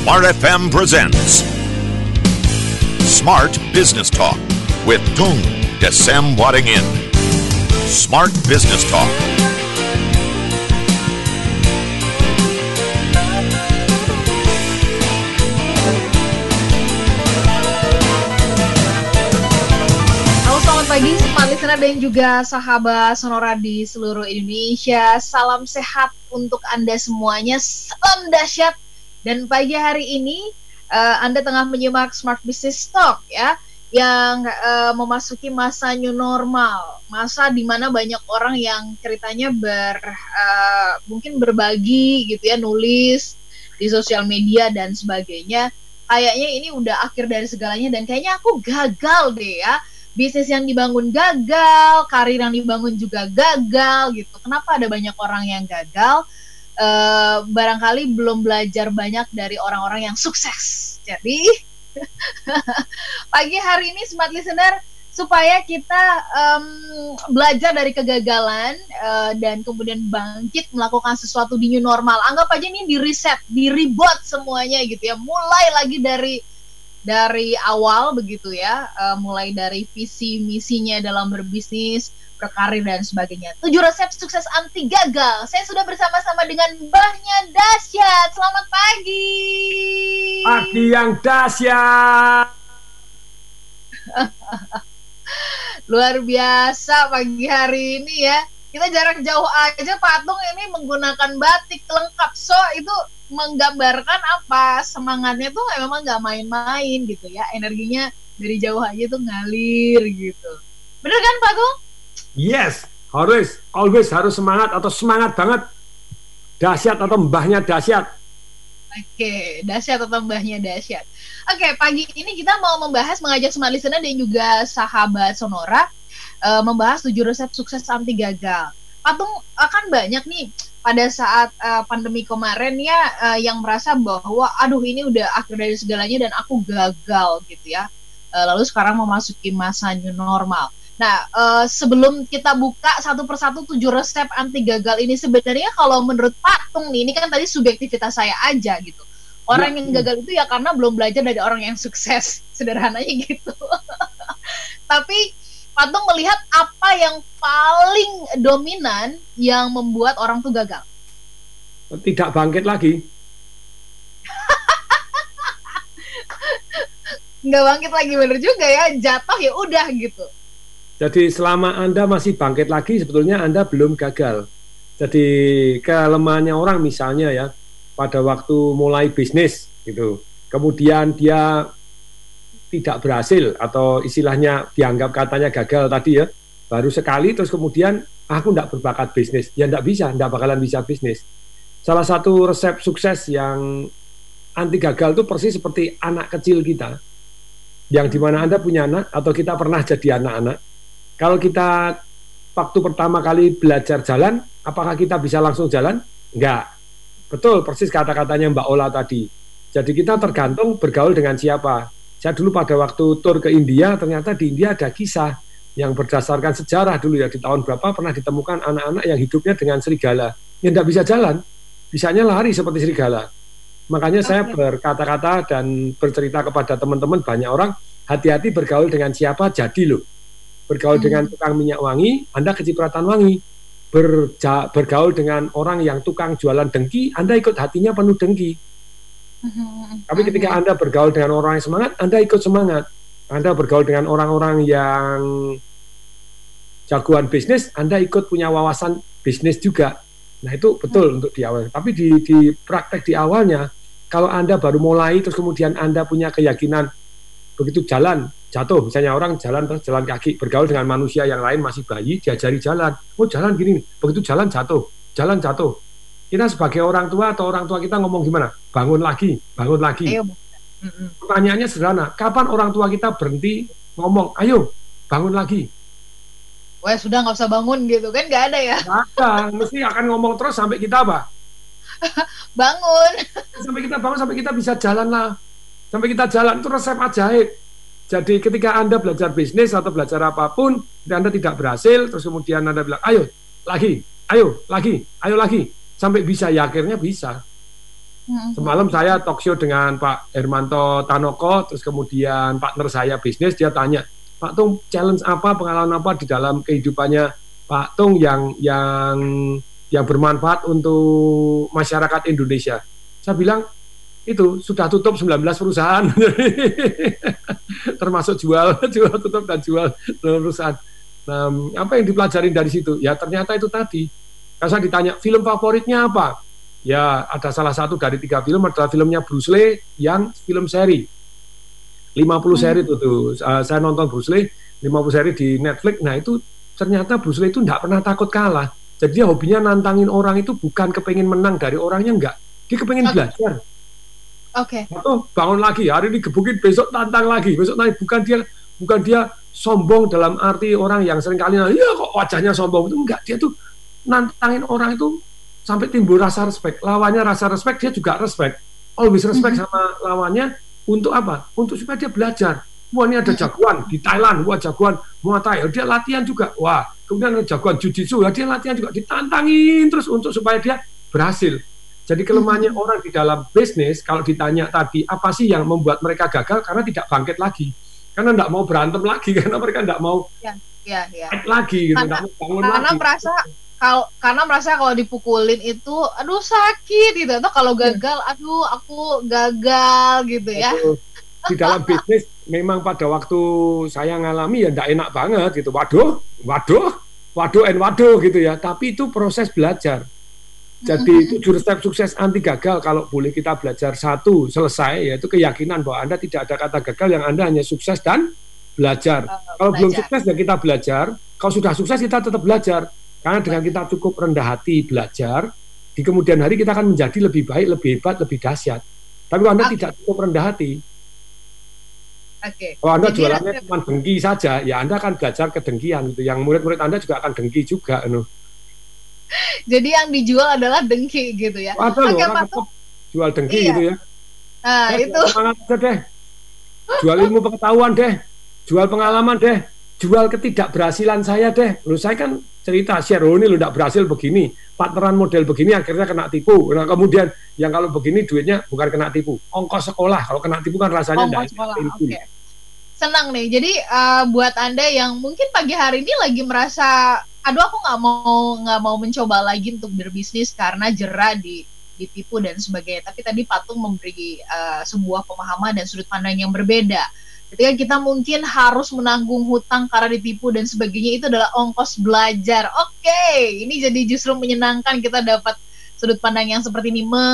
Smart FM presents Smart Business Talk with Tung Desem Wadding In. Smart Business Talk. Halo selamat pagi listener dan juga sahabat Sonora di seluruh Indonesia Salam sehat untuk Anda semuanya Salam dahsyat Dan pagi hari ini eh, Anda tengah menyimak Smart Business Talk ya Yang eh, memasuki masa new normal Masa di mana banyak orang yang ceritanya ber eh, Mungkin berbagi gitu ya Nulis di sosial media dan sebagainya Kayaknya ini udah akhir dari segalanya Dan kayaknya aku gagal deh ya bisnis yang dibangun gagal, karir yang dibangun juga gagal gitu. Kenapa ada banyak orang yang gagal? Eh, barangkali belum belajar banyak dari orang-orang yang sukses. Jadi pagi hari ini smart listener supaya kita em, belajar dari kegagalan eh, dan kemudian bangkit melakukan sesuatu di new normal. Anggap aja ini di reset, di reboot semuanya gitu ya. Mulai lagi dari dari awal begitu ya, eh, mulai dari visi misinya dalam berbisnis, berkarir dan sebagainya. Tujuh resep sukses anti gagal. Saya sudah bersama-sama dengan Mbahnya Dasyat. Selamat pagi. Pagi yang dahsyat. Luar biasa pagi hari ini ya. Kita jarak jauh aja patung ini menggunakan batik lengkap. So itu menggambarkan apa semangatnya tuh memang nggak main-main gitu ya. Energinya dari jauh aja tuh ngalir gitu. Bener kan Pak Gung? Yes, harus, always harus semangat atau semangat banget. Dahsyat atau mbahnya dahsyat. Oke, dahsyat atau mbahnya dahsyat. Oke, pagi ini kita mau membahas mengajak smart listener dan juga sahabat Sonora eh, membahas tujuh resep sukses anti gagal. Patung akan banyak nih pada saat eh, pandemi kemarin ya eh, yang merasa bahwa aduh ini udah akhir dari segalanya dan aku gagal gitu ya. Eh, lalu sekarang memasuki masa new normal. Nah, eh, sebelum kita buka satu persatu tujuh resep anti gagal ini sebenarnya kalau menurut Patung nih, ini kan tadi subjektivitas saya aja gitu. Orang Ya. yang gagal itu ya karena belum belajar dari orang yang sukses, sederhananya gitu. Tapi Patung melihat apa yang paling dominan yang membuat orang tuh gagal. Tidak bangkit lagi. Nggak bangkit lagi bener juga ya, jatuh ya udah gitu. Jadi selama Anda masih bangkit lagi, sebetulnya Anda belum gagal. Jadi kelemahannya orang misalnya ya, pada waktu mulai bisnis gitu, kemudian dia tidak berhasil atau istilahnya dianggap katanya gagal tadi ya, baru sekali terus kemudian aku tidak berbakat bisnis, ya tidak bisa, tidak bakalan bisa bisnis. Salah satu resep sukses yang anti gagal itu persis seperti anak kecil kita, yang di mana Anda punya anak atau kita pernah jadi anak-anak, kalau kita waktu pertama kali belajar jalan, apakah kita bisa langsung jalan? Enggak. Betul, persis kata-katanya Mbak Ola tadi. Jadi kita tergantung bergaul dengan siapa. Saya dulu pada waktu tur ke India, ternyata di India ada kisah yang berdasarkan sejarah dulu ya, di tahun berapa pernah ditemukan anak-anak yang hidupnya dengan serigala. Yang tidak bisa jalan, bisanya lari seperti serigala. Makanya saya berkata-kata dan bercerita kepada teman-teman banyak orang, hati-hati bergaul dengan siapa jadi loh bergaul Hmm. dengan tukang minyak wangi, Anda kecipratan wangi. Berja, bergaul dengan orang yang tukang jualan dengki, Anda ikut hatinya penuh dengki. Tapi ketika Anda bergaul dengan orang yang semangat, Anda ikut semangat. Anda bergaul dengan orang-orang yang jagoan bisnis, Anda ikut punya wawasan bisnis juga. Nah itu betul untuk di awal. Tapi di, di praktek di awalnya, kalau Anda baru mulai, terus kemudian Anda punya keyakinan, begitu jalan, jatuh. Misalnya orang jalan terus jalan kaki, bergaul dengan manusia yang lain masih bayi, diajari jalan. Oh jalan gini, begitu jalan jatuh, jalan jatuh. Kita sebagai orang tua atau orang tua kita ngomong gimana? Bangun lagi, bangun lagi. Ayo. Pertanyaannya sederhana, kapan orang tua kita berhenti ngomong, ayo bangun lagi? Wah sudah nggak usah bangun gitu kan nggak ada ya Nggak ada, mesti akan ngomong terus sampai kita apa? bangun Sampai kita bangun, sampai kita bisa jalan lah. Sampai kita jalan, itu resep ajaib. Jadi ketika Anda belajar bisnis atau belajar apa pun, dan Anda tidak berhasil, terus kemudian Anda bilang, ayo, lagi, ayo, lagi, ayo lagi. Sampai bisa, ya akhirnya bisa. Hmm. Semalam saya talk show dengan Pak Hermanto Tanoko, terus kemudian partner saya bisnis, dia tanya, Pak Tung, challenge apa, pengalaman apa di dalam kehidupannya Pak Tung yang yang yang bermanfaat untuk masyarakat Indonesia? Saya bilang, itu sudah tutup 19 perusahaan, termasuk jual, jual tutup dan jual perusahaan. Nah, apa yang dipelajari dari situ? Ya ternyata itu tadi. Kalau saya ditanya film favoritnya apa? ya ada salah satu dari tiga film adalah filmnya Bruce Lee yang film seri 50 hmm. seri itu tuh uh, saya nonton Bruce Lee 50 seri di Netflix nah itu ternyata Bruce Lee itu tidak pernah takut kalah jadi dia hobinya nantangin orang itu bukan kepengen menang dari orangnya enggak dia kepengen okay. belajar Oke. Okay. Atau bangun lagi hari ini gebukin besok tantang lagi besok naik bukan dia bukan dia sombong dalam arti orang yang sering kali ya kok wajahnya sombong itu enggak dia tuh nantangin orang itu sampai timbul rasa respect. Lawannya rasa respect, dia juga respect. Always respect mm -hmm. sama lawannya untuk apa? Untuk supaya dia belajar. Wah ini ada jagoan di Thailand, wah jagoan Muay Thai, dia latihan juga. Wah kemudian ada jagoan Jiu-Jitsu, dia latihan juga ditantangin terus untuk supaya dia berhasil. Jadi kelemahannya hmm. orang di dalam bisnis kalau ditanya tadi apa sih yang membuat mereka gagal karena tidak bangkit lagi, karena tidak mau berantem lagi, karena mereka tidak mau ya, ya, ya. lagi, gitu, karena, mau bangun karena lagi. merasa kalau karena merasa kalau dipukulin itu aduh sakit gitu atau kalau iya. gagal aduh aku gagal gitu ya di dalam bisnis memang pada waktu saya ngalami ya tidak enak banget gitu waduh waduh waduh and waduh gitu ya tapi itu proses belajar jadi itu jurus resep sukses anti gagal kalau boleh kita belajar satu selesai yaitu keyakinan bahwa anda tidak ada kata gagal yang anda hanya sukses dan belajar. Uh, kalau belajar. belum sukses ya kita belajar. Kalau sudah sukses kita tetap belajar. Karena dengan kita cukup rendah hati belajar, di kemudian hari kita akan menjadi lebih baik, lebih hebat, lebih dahsyat. Tapi kalau Anda okay. tidak cukup rendah hati, okay. kalau Anda Jadi jualannya cuma dengki saja, ya Anda akan belajar kedengkian gitu. Yang murid-murid Anda juga akan dengki juga. Anu. Jadi yang dijual adalah dengki gitu ya. Ada loh, orang jual dengki iya. gitu ya. Nah, eh, itu. Semangat aja deh. Jual ilmu pengetahuan deh. Jual pengalaman deh. Jual ketidakberhasilan saya deh. Lu saya kan cerita share oh ini lu tidak berhasil begini partneran model begini akhirnya kena tipu. Nah kemudian yang kalau begini duitnya bukan kena tipu. Ongkos sekolah kalau kena tipu kan rasanya ongkos sekolah oke. Okay. senang nih jadi uh, buat anda yang mungkin pagi hari ini lagi merasa aduh aku nggak mau nggak mau mencoba lagi untuk berbisnis karena jerah di ditipu dan sebagainya. Tapi tadi patung memberi uh, sebuah pemahaman dan sudut pandang yang berbeda ketika kita mungkin harus menanggung hutang karena ditipu dan sebagainya itu adalah ongkos belajar. Oke, okay, ini jadi justru menyenangkan kita dapat sudut pandang yang seperti ini me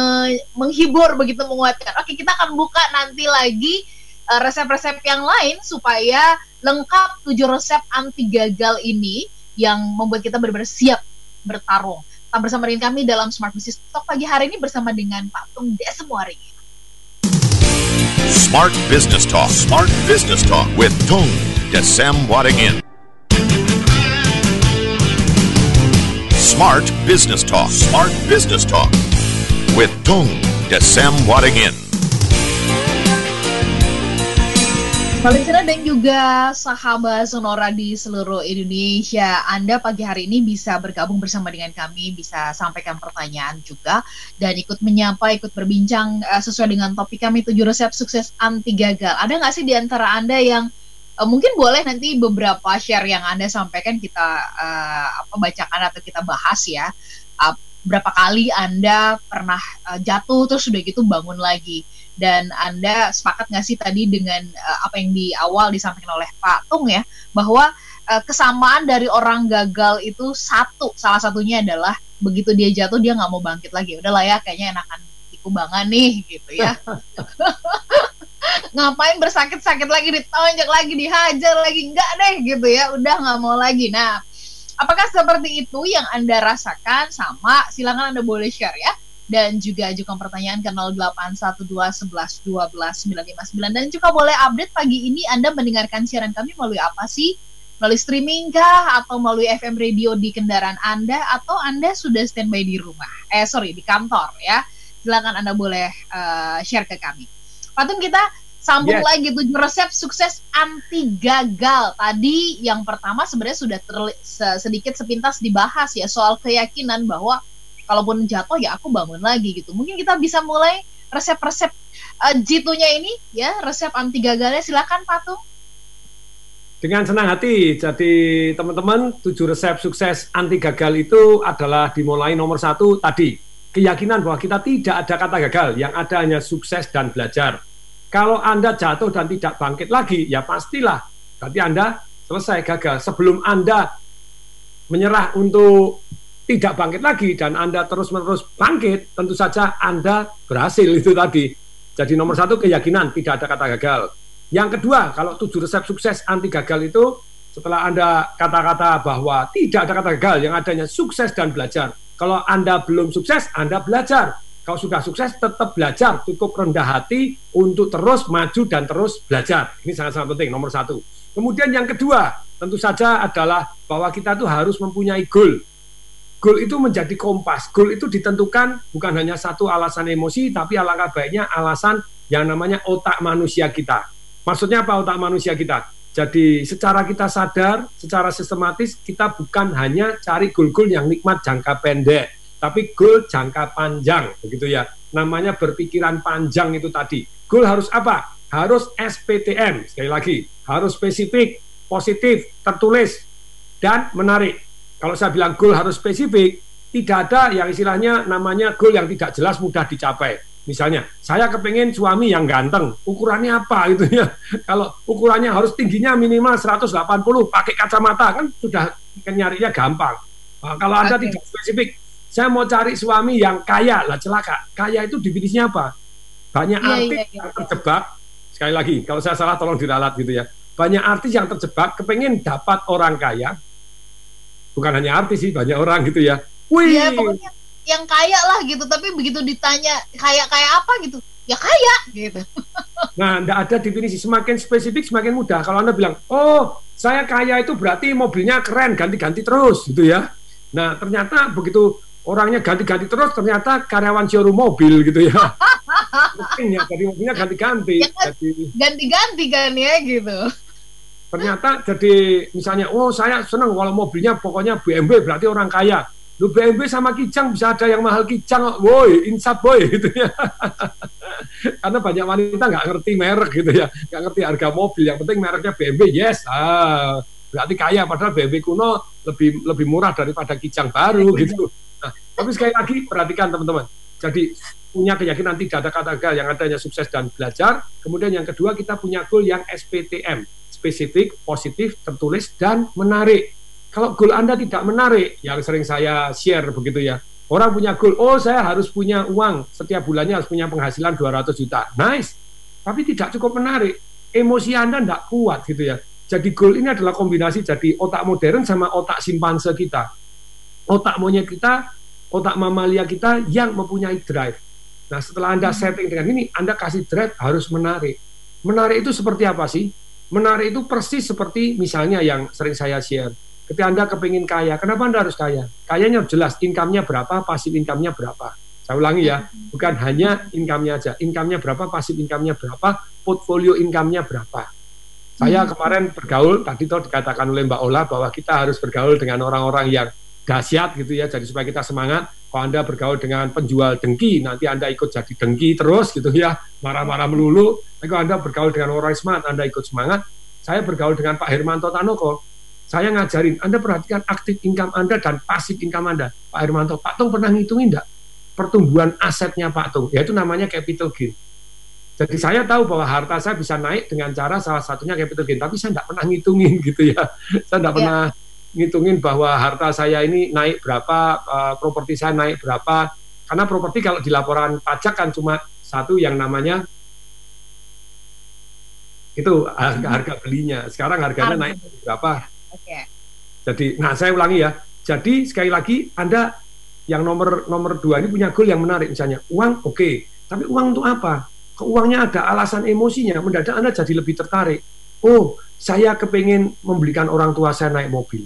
menghibur begitu menguatkan. Oke, okay, kita akan buka nanti lagi uh, resep-resep yang lain supaya lengkap tujuh resep anti gagal ini yang membuat kita benar-benar siap bertarung. Tetap bersama dengan kami dalam Smart Business Talk pagi hari ini bersama dengan Pak Tung Desemuari. Smart Business Talk. Smart Business Talk with Tung Desem Wadingin. Smart Business Talk. Smart Business Talk with Tung Desem Wadingin. Listener dan juga sahabat Sonora di seluruh Indonesia, Anda pagi hari ini bisa bergabung bersama dengan kami, bisa sampaikan pertanyaan juga, dan ikut menyapa, ikut berbincang uh, sesuai dengan topik kami tujuh resep sukses anti gagal. Ada nggak sih di antara Anda yang uh, mungkin boleh nanti beberapa share yang Anda sampaikan kita uh, apa bacakan atau kita bahas ya. Uh, berapa kali Anda pernah uh, jatuh terus sudah gitu bangun lagi dan Anda sepakat nggak sih tadi dengan uh, apa yang di awal disampaikan oleh Pak Tung ya bahwa uh, kesamaan dari orang gagal itu satu salah satunya adalah begitu dia jatuh dia nggak mau bangkit lagi. Udahlah ya kayaknya enakan banget nih gitu ya. Ngapain bersakit-sakit lagi ditonjok lagi dihajar lagi? Enggak deh gitu ya. Udah nggak mau lagi. Nah apakah seperti itu yang anda rasakan? Sama silakan anda boleh share ya dan juga ajukan pertanyaan ke 0812111299 dan juga boleh update pagi ini Anda mendengarkan siaran kami melalui apa sih? Melalui streaming kah atau melalui FM radio di kendaraan Anda atau Anda sudah standby di rumah? Eh sorry di kantor ya. Silakan Anda boleh uh, share ke kami. Patung kita sambung yes. lagi tujuh resep sukses anti gagal. Tadi yang pertama sebenarnya sudah sedikit sepintas dibahas ya soal keyakinan bahwa kalaupun jatuh ya aku bangun lagi gitu. Mungkin kita bisa mulai resep-resep uh, jitunya ini ya resep anti gagalnya. Silakan patung dengan senang hati jadi teman-teman tujuh resep sukses anti gagal itu adalah dimulai nomor satu tadi. Keyakinan bahwa kita tidak ada kata gagal yang ada hanya sukses dan belajar. Kalau anda jatuh dan tidak bangkit lagi ya pastilah. Berarti anda selesai gagal. Sebelum anda menyerah untuk tidak bangkit lagi dan Anda terus-menerus bangkit, tentu saja Anda berhasil itu tadi. Jadi nomor satu keyakinan tidak ada kata gagal. Yang kedua, kalau tujuh resep sukses anti gagal itu setelah Anda kata-kata bahwa tidak ada kata gagal, yang adanya sukses dan belajar. Kalau Anda belum sukses, Anda belajar. Kalau sudah sukses, tetap belajar. Cukup rendah hati untuk terus maju dan terus belajar. Ini sangat-sangat penting, nomor satu. Kemudian yang kedua, tentu saja adalah bahwa kita tuh harus mempunyai goal Goal itu menjadi kompas. Goal itu ditentukan bukan hanya satu alasan emosi, tapi alangkah baiknya alasan yang namanya otak manusia kita. Maksudnya apa otak manusia kita? Jadi secara kita sadar, secara sistematis kita bukan hanya cari goal-goal yang nikmat jangka pendek, tapi goal jangka panjang, begitu ya. Namanya berpikiran panjang itu tadi. Goal harus apa? Harus SPTM, sekali lagi, harus spesifik, positif, tertulis, dan menarik. Kalau saya bilang goal harus spesifik, tidak ada yang istilahnya namanya goal yang tidak jelas mudah dicapai. Misalnya, saya kepengen suami yang ganteng, ukurannya apa gitu ya. Kalau ukurannya harus tingginya minimal 180, pakai kacamata kan sudah nyarinya gampang. Nah, kalau Anda okay. tidak spesifik, saya mau cari suami yang kaya, lah celaka. Kaya itu definisinya apa? Banyak yeah, artis yeah, yeah. yang terjebak, sekali lagi, kalau saya salah tolong diralat gitu ya. Banyak artis yang terjebak, kepengen dapat orang kaya, bukan hanya artis sih banyak orang gitu ya. Wih. Ya, pokoknya yang kaya lah gitu tapi begitu ditanya kaya kaya apa? gitu. Ya kaya gitu. Nah tidak ada definisi. Semakin spesifik semakin mudah. Kalau anda bilang oh saya kaya itu berarti mobilnya keren ganti-ganti terus gitu ya. Nah ternyata begitu orangnya ganti-ganti terus ternyata karyawan showroom mobil gitu ya. Mungkin ya jadi mobilnya ganti-ganti. Ya kan, ganti-ganti kan ya gitu ternyata jadi misalnya oh saya senang kalau mobilnya pokoknya BMW berarti orang kaya. Lu BMW sama Kijang bisa ada yang mahal Kijang woi insap boy gitu ya. Karena banyak wanita nggak ngerti merek gitu ya. Nggak ngerti harga mobil yang penting mereknya BMW yes. Ah berarti kaya padahal BMW kuno lebih lebih murah daripada Kijang baru iya, gitu. nah, tapi sekali lagi perhatikan teman-teman. Jadi punya keyakinan tidak ada kata gagal yang adanya sukses dan belajar. Kemudian yang kedua kita punya goal yang SPTM spesifik, positif, tertulis, dan menarik. Kalau goal Anda tidak menarik, yang sering saya share begitu ya, orang punya goal, oh saya harus punya uang, setiap bulannya harus punya penghasilan 200 juta. Nice, tapi tidak cukup menarik. Emosi Anda tidak kuat gitu ya. Jadi goal ini adalah kombinasi jadi otak modern sama otak simpanse kita. Otak monyet kita, otak mamalia kita yang mempunyai drive. Nah setelah Anda hmm. setting dengan ini, Anda kasih drive harus menarik. Menarik itu seperti apa sih? Menarik itu persis seperti misalnya yang sering saya share. Ketika Anda kepingin kaya, kenapa Anda harus kaya? Kayanya jelas, income-nya berapa, pasif income-nya berapa. Saya ulangi ya, bukan hanya income-nya aja. Income-nya berapa, pasif income-nya berapa, portfolio income-nya berapa. Saya hmm. kemarin bergaul, tadi tuh dikatakan oleh Mbak Ola bahwa kita harus bergaul dengan orang-orang yang dahsyat gitu ya, jadi supaya kita semangat. Kalau Anda bergaul dengan penjual dengki, nanti Anda ikut jadi dengki terus gitu ya, marah-marah melulu. Tapi kalau Anda bergaul dengan orang smart, Anda ikut semangat. Saya bergaul dengan Pak Hermanto Tanoko, saya ngajarin, Anda perhatikan aktif income Anda dan pasif income Anda. Pak Hermanto, Pak Tung pernah ngitungin enggak? Pertumbuhan asetnya Pak Tung, yaitu namanya capital gain. Jadi saya tahu bahwa harta saya bisa naik dengan cara salah satunya capital gain, tapi saya tidak pernah ngitungin gitu ya. Saya tidak ya. pernah ngitungin bahwa harta saya ini naik berapa, uh, properti saya naik berapa. Karena properti kalau di laporan pajak kan cuma satu yang namanya itu harga, harga belinya. Sekarang harganya harga. naik berapa? Okay. Jadi, nah saya ulangi ya. Jadi sekali lagi Anda yang nomor nomor dua ini punya goal yang menarik misalnya uang oke, okay. tapi uang untuk apa? Keuangnya ada alasan emosinya, mendadak Anda jadi lebih tertarik. Oh, saya kepengen membelikan orang tua saya naik mobil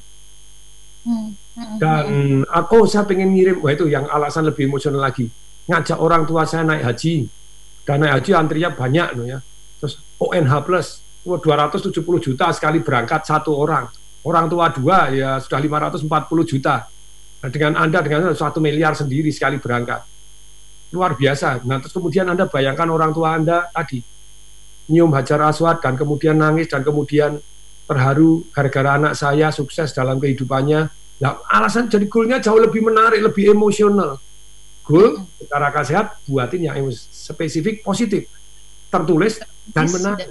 Dan hmm. aku saya pengen ngirim, wah itu yang alasan lebih emosional lagi. Ngajak orang tua saya naik haji. Dan naik haji antrinya banyak loh ya. Terus ONH plus, wah 270 juta sekali berangkat satu orang. Orang tua dua ya sudah 540 juta. Nah, dengan Anda dengan satu miliar sendiri sekali berangkat. Luar biasa. Nah, terus kemudian Anda bayangkan orang tua Anda tadi nyium hajar aswad dan kemudian nangis dan kemudian terharu gara-gara anak saya sukses dalam kehidupannya. Nah, alasan jadi goalnya jauh lebih menarik, lebih emosional. Goal secara akal sehat buatin yang spesifik, positif, tertulis dan menarik.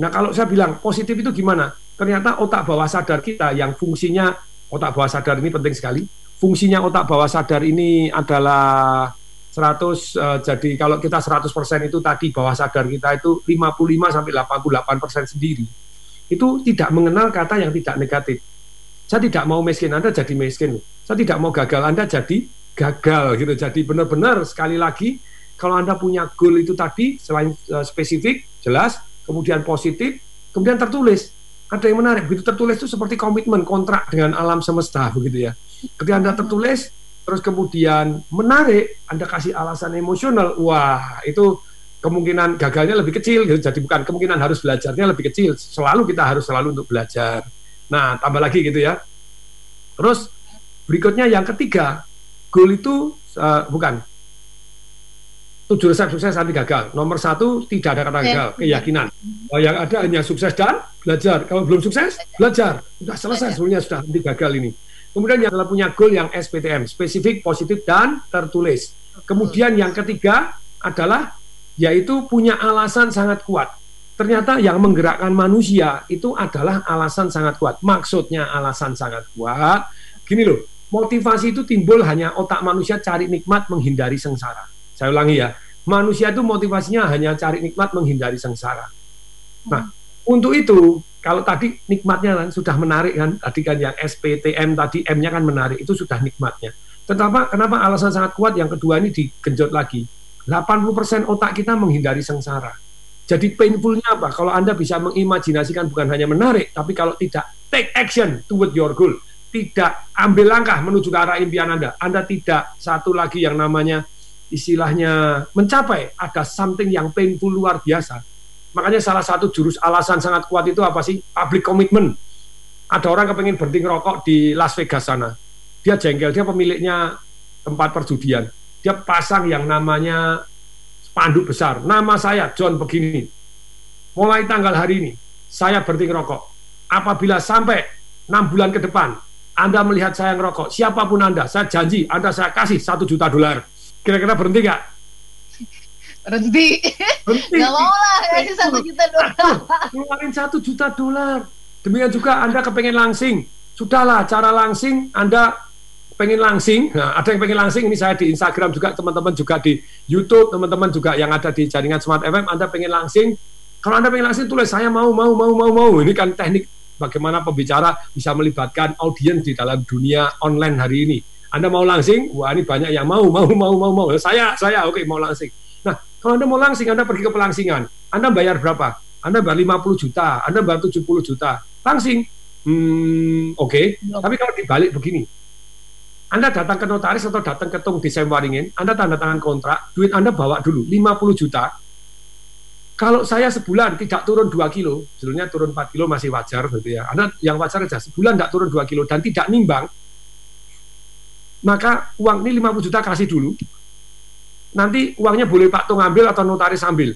Nah, kalau saya bilang positif itu gimana? Ternyata otak bawah sadar kita yang fungsinya otak bawah sadar ini penting sekali fungsinya otak bawah sadar ini adalah 100 uh, eh, jadi kalau kita 100% itu tadi bawah sadar kita itu 55 sampai 88% sendiri. Itu tidak mengenal kata yang tidak negatif. Saya tidak mau miskin, Anda jadi miskin. Saya tidak mau gagal, Anda jadi gagal gitu. Jadi benar-benar sekali lagi kalau Anda punya goal itu tadi selain uh, spesifik, jelas, kemudian positif, kemudian tertulis. Ada yang menarik, begitu tertulis itu seperti komitmen kontrak dengan alam semesta begitu ya Ketika Anda tertulis, terus kemudian menarik, Anda kasih alasan emosional, wah itu kemungkinan gagalnya lebih kecil gitu. Jadi bukan kemungkinan harus belajarnya lebih kecil. Selalu kita harus selalu untuk belajar. Nah, tambah lagi gitu ya. Terus berikutnya yang ketiga, goal itu uh, bukan tujuh resep sukses anti gagal. Nomor satu tidak ada kata gagal, keyakinan. Oh, yang ada hanya sukses dan belajar. Kalau belum sukses, belajar. Sudah selesai sebenarnya sudah anti gagal ini. Kemudian yang adalah punya goal yang SPTM, spesifik, positif, dan tertulis. Kemudian yang ketiga adalah yaitu punya alasan sangat kuat. Ternyata yang menggerakkan manusia itu adalah alasan sangat kuat. Maksudnya alasan sangat kuat. Gini loh, motivasi itu timbul hanya otak manusia cari nikmat menghindari sengsara. Saya ulangi ya, manusia itu motivasinya hanya cari nikmat menghindari sengsara. Nah, untuk itu kalau tadi nikmatnya kan sudah menarik kan tadi kan yang SPTM tadi M-nya kan menarik itu sudah nikmatnya. Tetapi kenapa alasan sangat kuat yang kedua ini digenjot lagi? 80% otak kita menghindari sengsara. Jadi painfulnya apa? Kalau Anda bisa mengimajinasikan bukan hanya menarik, tapi kalau tidak take action toward your goal, tidak ambil langkah menuju ke arah impian Anda, Anda tidak satu lagi yang namanya istilahnya mencapai, ada something yang painful luar biasa, Makanya salah satu jurus alasan sangat kuat itu apa sih? Public commitment. Ada orang kepengen berhenti ngerokok di Las Vegas sana. Dia jengkel, dia pemiliknya tempat perjudian. Dia pasang yang namanya spanduk besar. Nama saya John begini. Mulai tanggal hari ini, saya berhenti ngerokok. Apabila sampai enam bulan ke depan, Anda melihat saya ngerokok, siapa pun Anda, saya janji Anda saya kasih satu juta dolar. Kira-kira berhenti nggak? berhenti nggak mau lah kasih satu juta dolar keluarin satu juta dolar demikian juga anda kepengen langsing sudahlah cara langsing anda pengen langsing nah ada yang pengen langsing ini saya di Instagram juga teman-teman juga di YouTube teman-teman juga yang ada di jaringan Smart FM anda pengen langsing kalau anda pengen langsing tulis saya mau mau mau mau mau ini kan teknik bagaimana pembicara bisa melibatkan audiens di dalam dunia online hari ini anda mau langsing wah ini banyak yang mau mau mau mau mau saya saya oke okay, mau langsing Nah, kalau Anda mau langsing, Anda pergi ke pelangsingan. Anda bayar berapa? Anda bayar 50 juta, Anda bayar 70 juta. Langsing. Hmm, oke. Okay. Tapi kalau dibalik begini. Anda datang ke notaris atau datang ke tong desain waringin, Anda tanda tangan kontrak, duit Anda bawa dulu 50 juta. Kalau saya sebulan tidak turun 2 kilo, sebetulnya turun 4 kilo masih wajar gitu ya. Anda yang wajar aja, sebulan tidak turun 2 kilo dan tidak nimbang, maka uang ini 50 juta kasih dulu, nanti uangnya boleh Pak Tung ambil atau notaris ambil?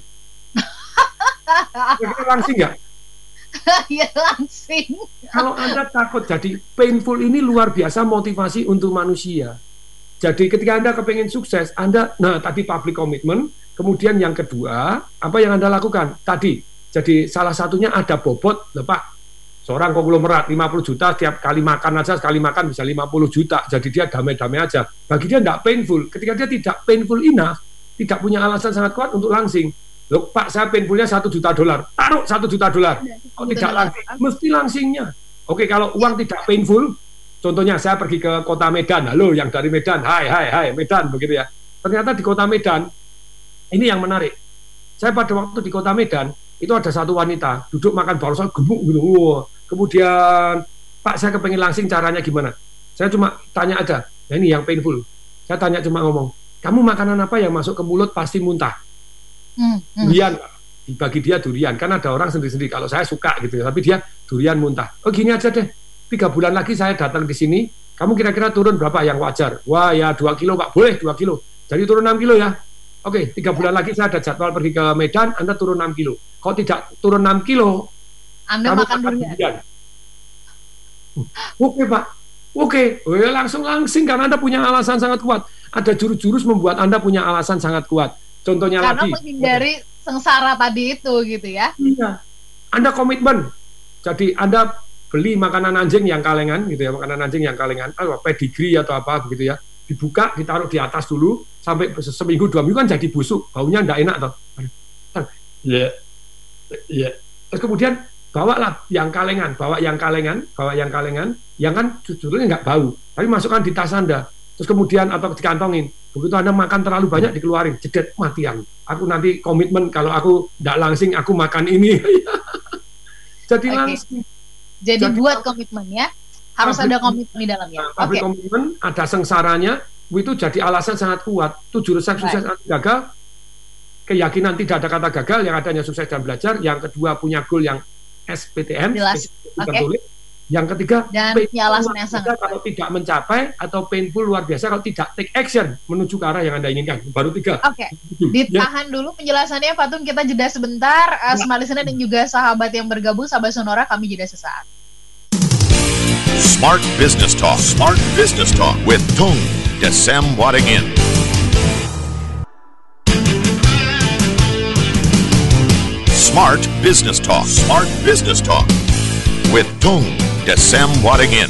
Kira langsing nggak? ya langsing. Kalau Anda takut jadi painful ini luar biasa motivasi untuk manusia. Jadi ketika Anda kepengen sukses, Anda, nah tadi public commitment, kemudian yang kedua, apa yang Anda lakukan? Tadi, jadi salah satunya ada bobot, Pak, seorang konglomerat 50 juta tiap kali makan aja sekali makan bisa 50 juta jadi dia damai-damai aja bagi dia tidak painful ketika dia tidak painful enough tidak punya alasan sangat kuat untuk langsing loh pak saya painfulnya satu juta dolar. Taruh satu juta dolar. Oh tidak langsing mesti langsingnya. Oke kalau uang tidak painful contohnya saya pergi ke kota Medan. Halo yang dari Medan. Hai hai hai Medan begitu ya. Ternyata di kota Medan ini yang menarik. Saya pada waktu di kota Medan itu ada satu wanita duduk makan bakso gemuk gitu. Wow Kemudian, Pak saya kepengen langsing caranya gimana? Saya cuma tanya aja, nah ini yang painful. Saya tanya cuma ngomong, kamu makanan apa yang masuk ke mulut pasti muntah? Hmm, hmm. Durian, bagi dia durian. Kan ada orang sendiri-sendiri. Kalau saya suka gitu, tapi dia durian muntah. Oh gini aja deh, tiga bulan lagi saya datang di sini, kamu kira-kira turun berapa yang wajar? Wah ya 2 kilo Pak, boleh 2 kilo. Jadi turun 6 kilo ya. Oke, tiga bulan lagi saya ada jadwal pergi ke Medan, Anda turun 6 kilo. Kalau tidak turun 6 kilo, Anda kamu makan durian. durian. Oke Pak, oke, ya, langsung langsing karena Anda punya alasan sangat kuat. Ada jurus-jurus membuat Anda punya alasan sangat kuat. Contohnya Karena lagi, menghindari sengsara tadi itu gitu ya. Iya. Anda komitmen. Jadi Anda beli makanan anjing yang kalengan gitu ya, makanan anjing yang kalengan, atau pedigree atau apa begitu ya. Dibuka, ditaruh di atas dulu sampai seminggu dua minggu kan jadi busuk, baunya ndak enak toh. Iya. Iya. Terus kemudian bawalah yang kalengan, bawa yang kalengan, bawa yang kalengan, yang kan jujurnya nggak bau, tapi masukkan di tas Anda. Terus kemudian atau dikantongin. Begitu Anda makan terlalu banyak dikeluarin, jedet mati aku. Aku nanti komitmen kalau aku nggak langsing aku makan ini. Jadi Oke. langsing. Jadi Jadi- buat komitmen ya. Harus ada komitmen di dalamnya. Nah, Oke. pabrik komitmen, ada sengsaranya, itu jadi alasan sangat kuat. Itu jurus Baik. sukses gagal, keyakinan tidak ada kata gagal, yang adanya sukses dan belajar. Yang kedua punya goal yang SPTM, Jelas. Oke. Yang ketiga, Dan sangat kalau tidak mencapai atau painful luar biasa kalau tidak take action menuju ke arah yang anda inginkan. Baru tiga. Oke, Ya. ditahan dulu penjelasannya Pak Tun, kita jeda sebentar. Uh, Smart Listener dan juga sahabat yang bergabung, sahabat Sonora, kami jeda sesaat. Smart Business Talk. Smart Business Talk with Tung Desem Wadingin. Smart Business Talk. Smart Business Talk with Tung Desem Wadingin.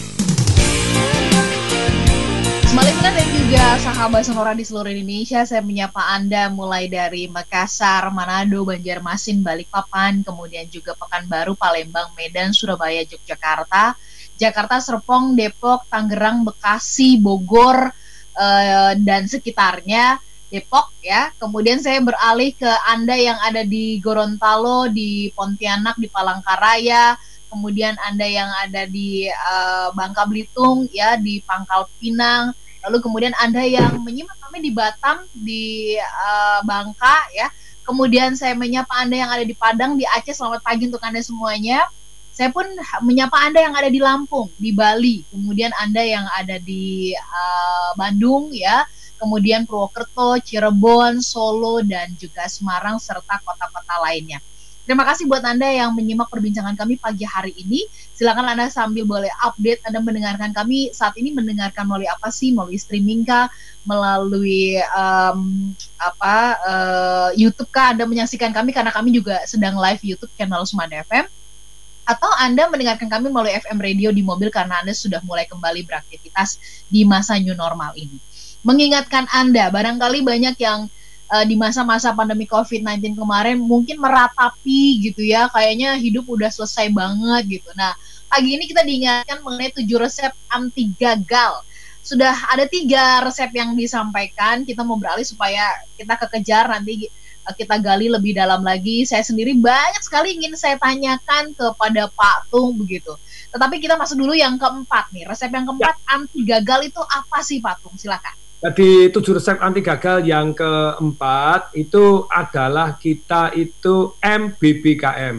Smart Listener dan juga sahabat Sonora di seluruh Indonesia, saya menyapa Anda mulai dari Makassar, Manado, Banjarmasin, Balikpapan, kemudian juga Pekanbaru, Palembang, Medan, Surabaya, Yogyakarta, Jakarta, Serpong, Depok, Tangerang, Bekasi, Bogor, eh, dan sekitarnya. Depok ya. Kemudian saya beralih ke Anda yang ada di Gorontalo, di Pontianak, di Palangkaraya, kemudian Anda yang ada di eh, Bangka Belitung ya, di Pangkal Pinang, lalu kemudian Anda yang menyimak kami di Batam, di eh, Bangka ya. Kemudian saya menyapa Anda yang ada di Padang, di Aceh. Selamat pagi untuk Anda semuanya. Saya pun menyapa Anda yang ada di Lampung, di Bali, kemudian Anda yang ada di eh, Bandung ya, kemudian Purwokerto, Cirebon, Solo dan juga Semarang serta kota-kota lainnya. Terima kasih buat Anda yang menyimak perbincangan kami pagi hari ini. Silakan Anda sambil boleh update Anda mendengarkan kami saat ini mendengarkan melalui apa sih? Melalui streaming kah? Melalui em, apa eh, YouTube kah Anda menyaksikan kami karena kami juga sedang live YouTube channel Sumanda FM atau Anda mendengarkan kami melalui FM radio di mobil karena Anda sudah mulai kembali beraktivitas di masa new normal ini. Mengingatkan Anda, barangkali banyak yang eh, di masa-masa pandemi COVID-19 kemarin mungkin meratapi gitu ya, kayaknya hidup udah selesai banget gitu. Nah, pagi ini kita diingatkan mengenai tujuh resep anti gagal. Sudah ada tiga resep yang disampaikan, kita mau beralih supaya kita kekejar nanti eh, kita gali lebih dalam lagi. Saya sendiri banyak sekali ingin saya tanyakan kepada Pak Tung begitu. Tetapi kita masuk dulu yang keempat nih. Resep yang keempat anti gagal itu apa sih Pak Tung? Silakan. Jadi tujuh resep anti gagal yang keempat itu adalah kita itu MBBKM.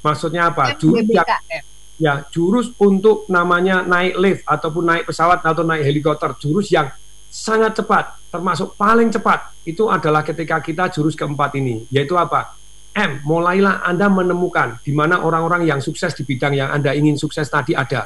Maksudnya apa? Jurus yang BBKM. ya jurus untuk namanya naik lift ataupun naik pesawat atau naik helikopter jurus yang sangat cepat termasuk paling cepat itu adalah ketika kita jurus keempat ini yaitu apa M mulailah Anda menemukan di mana orang-orang yang sukses di bidang yang Anda ingin sukses tadi ada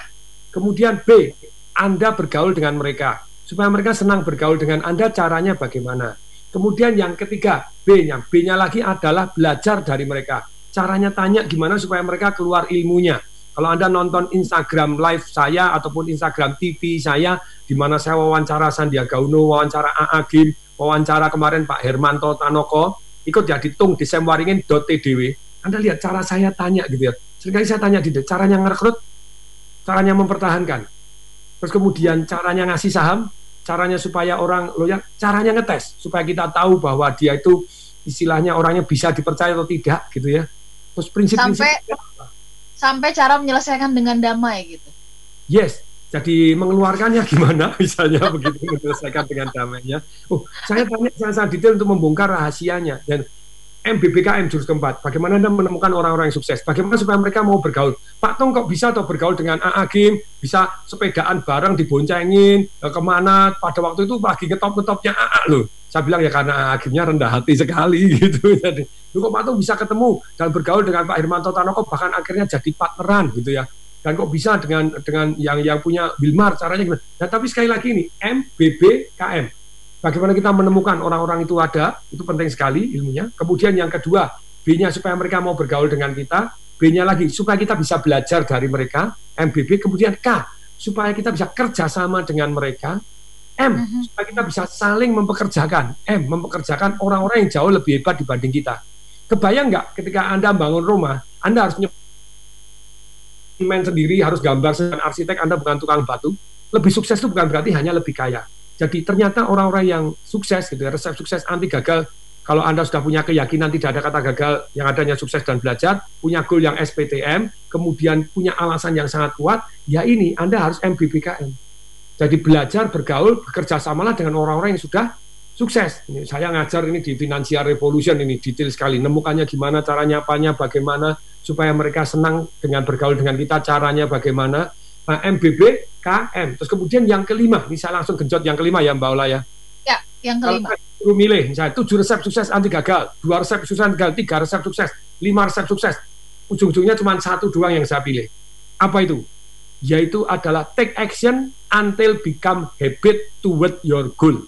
kemudian B Anda bergaul dengan mereka supaya mereka senang bergaul dengan Anda caranya bagaimana kemudian yang ketiga B-nya B-nya lagi adalah belajar dari mereka caranya tanya gimana supaya mereka keluar ilmunya kalau Anda nonton Instagram live saya ataupun Instagram TV saya, di mana saya wawancara Sandiaga Uno, wawancara AA Gim, wawancara kemarin Pak Hermanto Tanoko, ikut ya di tung di semwaringin.tdw. Anda lihat cara saya tanya gitu ya. Seringkali saya tanya di caranya ngerekrut, caranya mempertahankan. Terus kemudian caranya ngasih saham, caranya supaya orang loyal, caranya ngetes supaya kita tahu bahwa dia itu istilahnya orangnya bisa dipercaya atau tidak gitu ya. Terus prinsip-prinsip Sampai sampai cara menyelesaikan dengan damai gitu. Yes, jadi mengeluarkannya gimana misalnya begitu menyelesaikan dengan damainya. Oh, saya tanya sangat, sangat detail untuk membongkar rahasianya dan MBBKM jurus keempat. Bagaimana Anda menemukan orang-orang yang sukses? Bagaimana supaya mereka mau bergaul? Pak Tong kok bisa atau bergaul dengan AA Kim? Bisa sepedaan bareng diboncengin eh, ke mana? Pada waktu itu lagi ngetop-ngetopnya AA loh. Saya bilang ya karena AA Kimnya rendah hati sekali gitu. Jadi, kok Pak Tong bisa ketemu dan bergaul dengan Pak Hermanto Tanoko bahkan akhirnya jadi partneran gitu ya. Dan kok bisa dengan dengan yang yang punya Wilmar caranya gimana? Nah, tapi sekali lagi ini MBBKM Bagaimana kita menemukan orang-orang itu ada, itu penting sekali ilmunya. Kemudian yang kedua, B-nya supaya mereka mau bergaul dengan kita, B-nya lagi supaya kita bisa belajar dari mereka, MBB, kemudian K, supaya kita bisa kerjasama dengan mereka, M, mhm. supaya kita bisa saling mempekerjakan, M, mempekerjakan orang-orang yang jauh lebih hebat dibanding kita. Kebayang nggak ketika Anda bangun rumah, Anda harus main sendiri, harus gambar dengan arsitek, Anda bukan tukang batu, lebih sukses itu bukan berarti hanya lebih kaya jadi ternyata orang-orang yang sukses gitu ya, resep sukses anti gagal kalau Anda sudah punya keyakinan tidak ada kata gagal, yang adanya sukses dan belajar, punya goal yang SPTM, kemudian punya alasan yang sangat kuat, ya ini Anda harus MBBKM. Jadi belajar, bergaul, bekerja samalah dengan orang-orang yang sudah sukses. Ini saya ngajar ini di Financial Revolution ini detail sekali. Nemukannya gimana, caranya apanya, bagaimana supaya mereka senang dengan bergaul dengan kita, caranya bagaimana. Nah, MBB, KM. Terus kemudian yang kelima, ini saya langsung genjot yang kelima ya Mbak Ola ya. Ya, yang kelima. Kalau milih, misalnya tujuh resep sukses anti gagal, dua resep sukses anti gagal, tiga resep sukses, lima resep sukses. Ujung-ujungnya cuma satu doang yang saya pilih. Apa itu? Yaitu adalah take action until become habit toward your goal.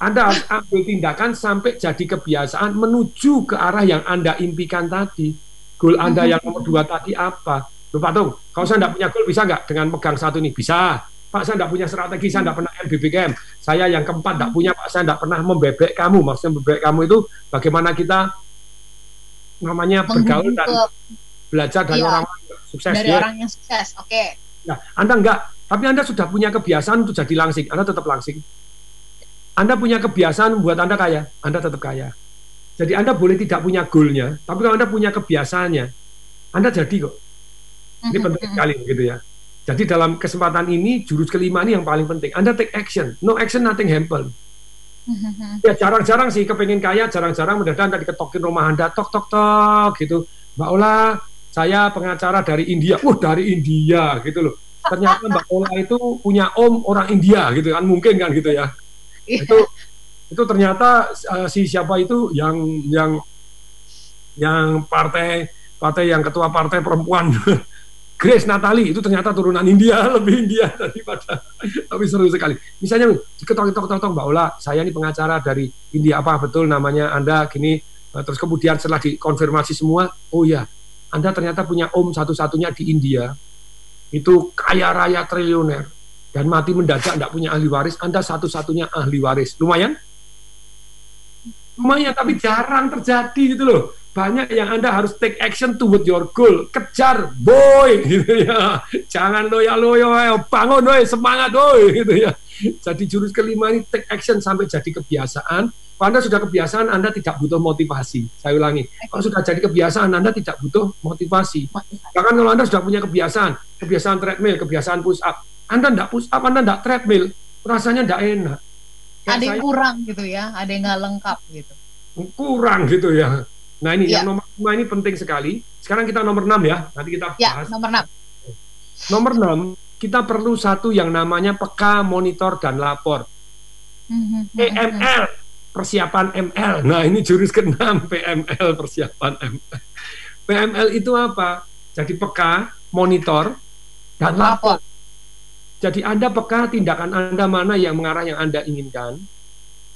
Anda harus ambil tindakan sampai jadi kebiasaan menuju ke arah yang Anda impikan tadi. Goal Anda yang nomor dua tadi apa? Loh Pak Tung, kalau saya tidak punya goal bisa nggak dengan pegang satu ini? Bisa. Pak saya tidak punya strategi, saya tidak pernah MBBKM. Saya yang keempat tidak punya, Pak saya tidak pernah membebek kamu. Maksudnya membebek kamu itu bagaimana kita namanya bergaul dan belajar dari iya, orang sukses. Dari ya. orang yang sukses, oke. Okay. Nah, Anda enggak, tapi Anda sudah punya kebiasaan untuk jadi langsing, Anda tetap langsing. Anda punya kebiasaan membuat Anda kaya, Anda tetap kaya. Jadi Anda boleh tidak punya goalnya, tapi kalau Anda punya kebiasaannya, Anda jadi kok. Ini mm-hmm, penting mm-hmm. sekali gitu ya. Jadi dalam kesempatan ini jurus kelima ini yang paling penting. Anda take action. No action nothing happen. Mm-hmm. Ya jarang-jarang sih kepengen kaya, jarang-jarang mendadak Anda diketokin rumah Anda tok tok tok gitu. Mbak Ola, saya pengacara dari India. Wah, dari India gitu loh. Ternyata Mbak Ola itu punya om orang India gitu kan mungkin kan gitu ya. Yeah. Itu itu ternyata uh, si siapa itu yang yang yang partai partai yang ketua partai perempuan Grace Natali itu ternyata turunan India lebih India daripada tapi seru sekali. Misalnya ketok ketok ketok Mbak Ola saya ini pengacara dari India apa betul namanya Anda gini eh, terus kemudian setelah dikonfirmasi semua oh ya Anda ternyata punya om satu-satunya di India itu kaya raya triliuner dan mati mendadak tidak punya ahli waris Anda satu-satunya ahli waris. Lumayan? Lumayan tapi jarang terjadi gitu loh banyak yang Anda harus take action toward your goal. Kejar, boy, gitu ya. Jangan loyo-loyo, bangun, boy, semangat, boy, gitu ya. Jadi jurus kelima ini take action sampai jadi kebiasaan. Kalau Anda sudah kebiasaan, Anda tidak butuh motivasi. Saya ulangi, kalau sudah jadi kebiasaan, Anda tidak butuh motivasi. Bahkan kalau Anda sudah punya kebiasaan, kebiasaan treadmill, kebiasaan push up, Anda tidak push up, Anda tidak treadmill, rasanya tidak enak. Ada yang kurang gitu ya, ada yang nggak lengkap gitu. Kurang gitu ya Nah ini ya. yang nomor lima ini penting sekali. Sekarang kita nomor enam ya. Nanti kita ya, bahas. nomor enam. Nomor enam kita perlu satu yang namanya peka, monitor dan lapor. Mm-hmm. PML persiapan ML. Nah ini jurus keenam PML persiapan ML. PML itu apa? Jadi peka, monitor dan lapor. Jadi Anda peka tindakan Anda mana yang mengarah yang Anda inginkan.